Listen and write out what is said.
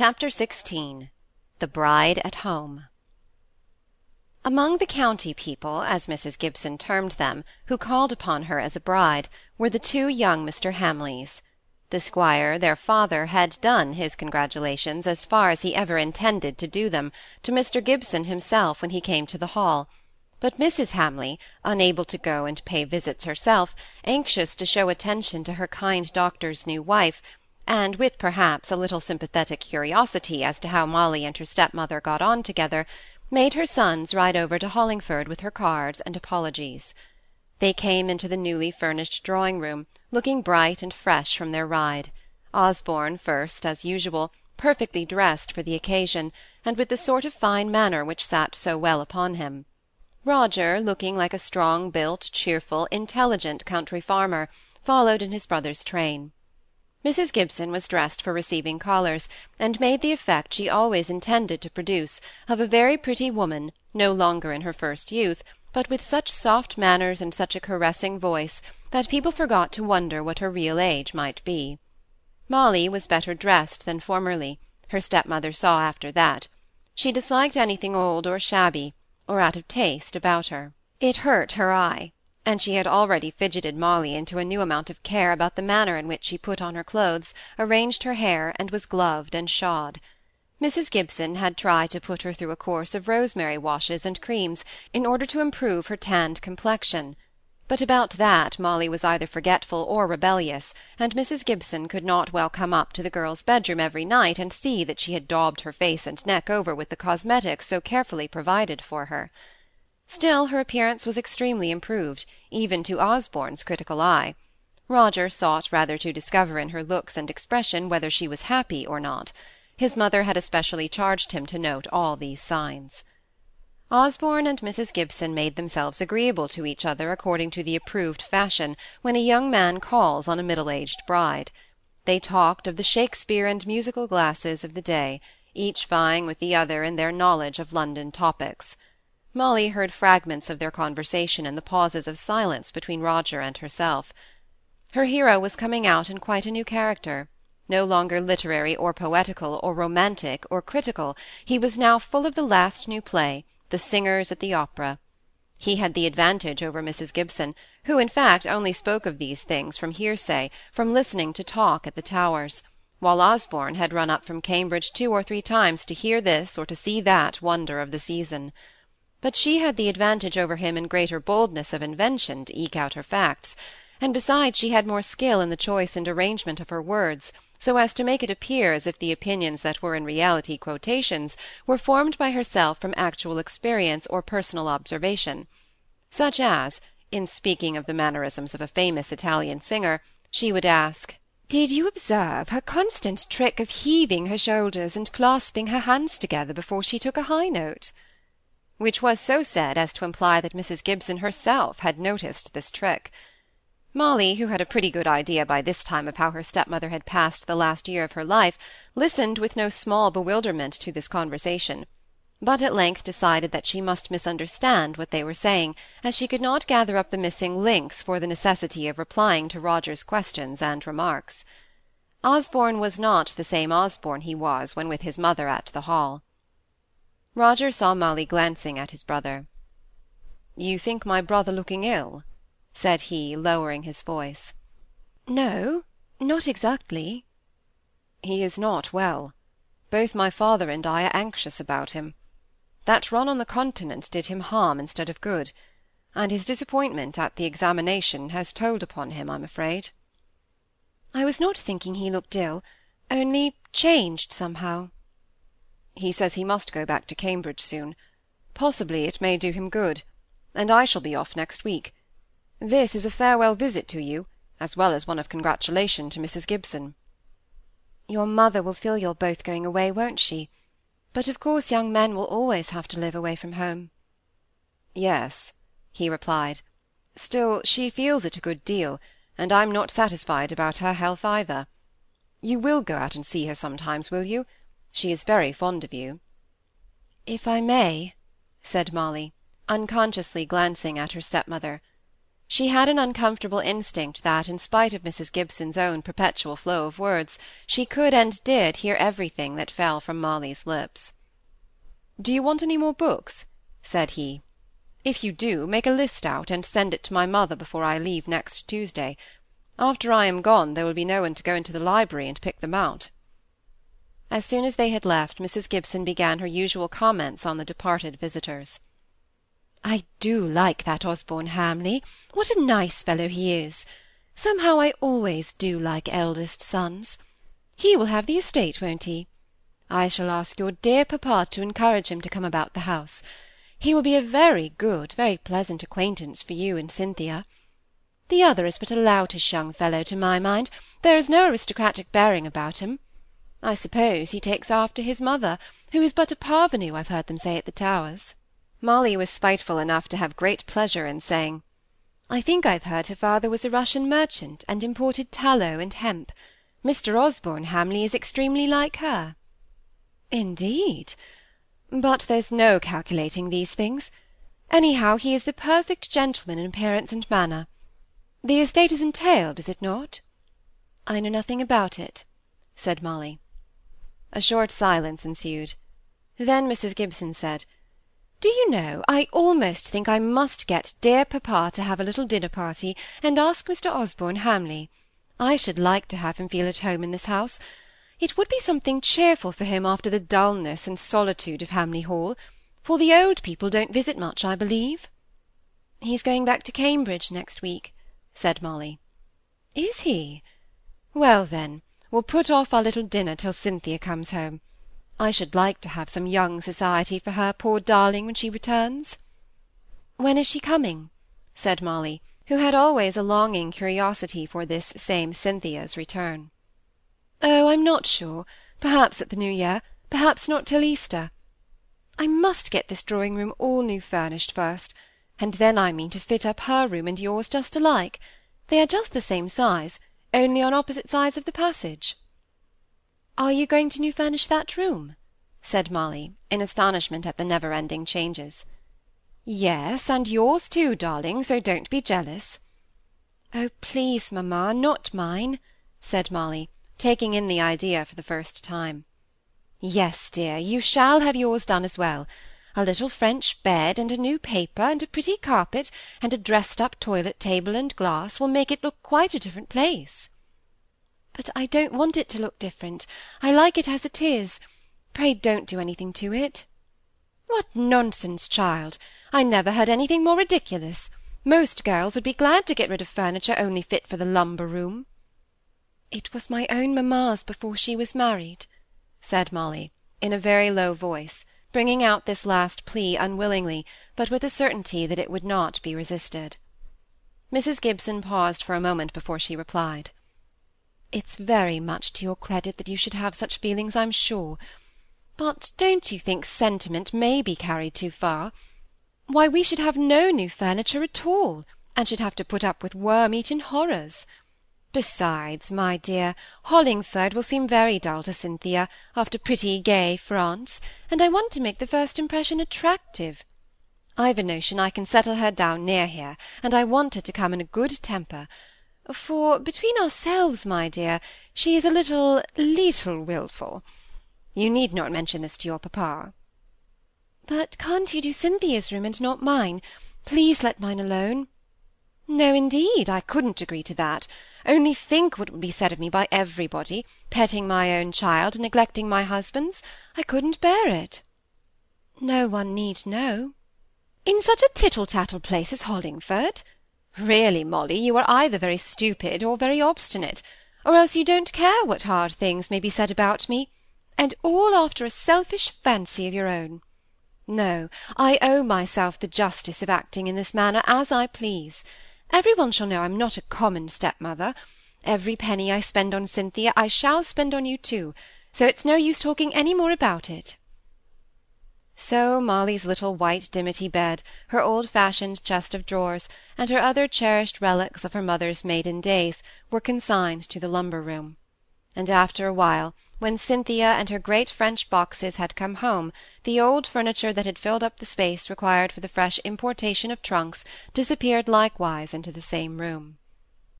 Chapter XVI The Bride at Home Among the county people, as Mrs. Gibson termed them, who called upon her as a bride, were the two young Mr. Hamleys. The squire, their father, had done his congratulations, as far as he ever intended to do them, to Mr. Gibson himself when he came to the Hall; but Mrs. Hamley, unable to go and pay visits herself, anxious to show attention to her kind doctor's new wife, and with perhaps a little sympathetic curiosity as to how Molly and her stepmother got on together, made her sons ride over to Hollingford with her cards and apologies. They came into the newly furnished drawing room, looking bright and fresh from their ride; Osborne first, as usual, perfectly dressed for the occasion, and with the sort of fine manner which sat so well upon him; Roger, looking like a strong built, cheerful, intelligent country farmer, followed in his brother's train. Mrs. Gibson was dressed for receiving callers, and made the effect she always intended to produce, of a very pretty woman, no longer in her first youth, but with such soft manners and such a caressing voice, that people forgot to wonder what her real age might be. Molly was better dressed than formerly, her stepmother saw after that; she disliked anything old or shabby, or out of taste about her. It hurt her eye and she had already fidgeted Molly into a new amount of care about the manner in which she put on her clothes, arranged her hair, and was gloved and shod. Mrs. Gibson had tried to put her through a course of rosemary washes and creams, in order to improve her tanned complexion; but about that Molly was either forgetful or rebellious, and Mrs. Gibson could not well come up to the girl's bedroom every night and see that she had daubed her face and neck over with the cosmetics so carefully provided for her. Still her appearance was extremely improved, even to Osborne's critical eye. Roger sought rather to discover in her looks and expression whether she was happy or not; his mother had especially charged him to note all these signs. Osborne and Mrs. Gibson made themselves agreeable to each other according to the approved fashion when a young man calls on a middle-aged bride. They talked of the Shakespeare and musical glasses of the day, each vying with the other in their knowledge of London topics. Molly heard fragments of their conversation in the pauses of silence between Roger and herself. Her hero was coming out in quite a new character; no longer literary or poetical or romantic or critical, he was now full of the last new play, The Singers at the Opera. He had the advantage over Mrs. Gibson, who in fact only spoke of these things from hearsay, from listening to talk at the Towers, while Osborne had run up from Cambridge two or three times to hear this or to see that wonder of the season but she had the advantage over him in greater boldness of invention to eke out her facts, and besides she had more skill in the choice and arrangement of her words, so as to make it appear as if the opinions that were in reality quotations were formed by herself from actual experience or personal observation; such as, in speaking of the mannerisms of a famous Italian singer, she would ask, "Did you observe her constant trick of heaving her shoulders and clasping her hands together before she took a high note?" Which was so said as to imply that Mrs. Gibson herself had noticed this trick. Molly, who had a pretty good idea by this time of how her stepmother had passed the last year of her life, listened with no small bewilderment to this conversation, but at length decided that she must misunderstand what they were saying, as she could not gather up the missing links for the necessity of replying to Roger's questions and remarks. Osborne was not the same Osborne he was when with his mother at the Hall. Roger saw Molly glancing at his brother. "You think my brother looking ill?" said he, lowering his voice. "No, not exactly." "He is not well. Both my father and I are anxious about him. That run on the Continent did him harm instead of good, and his disappointment at the examination has told upon him, I'm afraid." "I was not thinking he looked ill, only changed somehow. He says he must go back to Cambridge soon. Possibly it may do him good; and I shall be off next week. This is a farewell visit to you, as well as one of congratulation to Mrs. Gibson." "Your mother will feel you're both going away, won't she? But of course young men will always have to live away from home." "Yes," he replied. "Still she feels it a good deal, and I'm not satisfied about her health either. You will go out and see her sometimes, will you? She is very fond of you." "If I may," said Molly, unconsciously glancing at her stepmother. She had an uncomfortable instinct that, in spite of Mrs. Gibson's own perpetual flow of words, she could and did hear everything that fell from Molly's lips. "Do you want any more books?" said he. "If you do, make a list out, and send it to my mother before I leave next Tuesday. After I am gone, there will be no one to go into the library and pick them out." As soon as they had left, Mrs. Gibson began her usual comments on the departed visitors. I do like that Osborne Hamley. What a nice fellow he is! Somehow I always do like eldest sons. He will have the estate, won't he? I shall ask your dear papa to encourage him to come about the house. He will be a very good, very pleasant acquaintance for you and Cynthia. The other is but a loutish young fellow, to my mind. There is no aristocratic bearing about him. I suppose he takes after his mother, who is but a parvenu, I've heard them say at the Towers. Molly was spiteful enough to have great pleasure in saying, I think I've heard her father was a Russian merchant, and imported tallow and hemp. Mr. Osborne Hamley is extremely like her. Indeed! But there's no calculating these things. Anyhow, he is the perfect gentleman in appearance and manner. The estate is entailed, is it not? I know nothing about it, said Molly. A short silence ensued. Then Mrs. Gibson said, do you know, I almost think I must get dear papa to have a little dinner party, and ask Mr. Osborne Hamley. I should like to have him feel at home in this house. It would be something cheerful for him after the dulness and solitude of Hamley Hall, for the old people don't visit much, I believe. He's going back to Cambridge next week, said Molly. Is he? Well, then, we'll put off our little dinner till Cynthia comes home. I should like to have some young society for her, poor darling, when she returns. When is she coming? said Molly, who had always a longing curiosity for this same Cynthia's return. Oh, I'm not sure. Perhaps at the New Year, perhaps not till Easter. I must get this drawing-room all new furnished first, and then I mean to fit up her room and yours just alike. They are just the same size, only on opposite sides of the passage. Are you going to new furnish that room? said Molly, in astonishment at the never-ending changes. Yes, and yours too, darling, so don't be jealous. Oh, please, mamma, not mine, said Molly, taking in the idea for the first time. Yes, dear, you shall have yours done as well. A little French bed, and a new paper, and a pretty carpet, and a dressed-up toilet table and glass will make it look quite a different place. But I don't want it to look different. I like it as it is. Pray don't do anything to it. What nonsense, child! I never heard anything more ridiculous. Most girls would be glad to get rid of furniture only fit for the lumber-room. It was my own mamma's before she was married, said Molly, in a very low voice, bringing out this last plea unwillingly, but with a certainty that it would not be resisted. Mrs. Gibson paused for a moment before she replied. It's very much to your credit that you should have such feelings, I'm sure. But don't you think sentiment may be carried too far? Why, we should have no new furniture at all, and should have to put up with worm-eaten horrors. Besides, my dear, Hollingford will seem very dull to Cynthia, after pretty, gay France, and I want to make the first impression attractive. I've a notion I can settle her down near here, and I want her to come in a good temper, for, between ourselves, my dear, she is a little, little wilful. You need not mention this to your papa. But can't you do Cynthia's room and not mine? Please let mine alone. No, indeed, I couldn't agree to that. Only think what would be said of me by everybody, petting my own child and neglecting my husband's. I couldn't bear it. No one need know. In such a tittle-tattle place as Hollingford? Really, Molly, you are either very stupid or very obstinate, or else you don't care what hard things may be said about me, and all after a selfish fancy of your own. No, I owe myself the justice of acting in this manner as I please. Every one shall know I'm not a common stepmother. Every penny I spend on Cynthia I shall spend on you too, so it's no use talking any more about it. So Molly's little white dimity bed, her old-fashioned chest of drawers, and her other cherished relics of her mother's maiden days, were consigned to the lumber-room. And after a while, When Cynthia and her great French boxes had come home, the old furniture that had filled up the space required for the fresh importation of trunks disappeared likewise into the same room.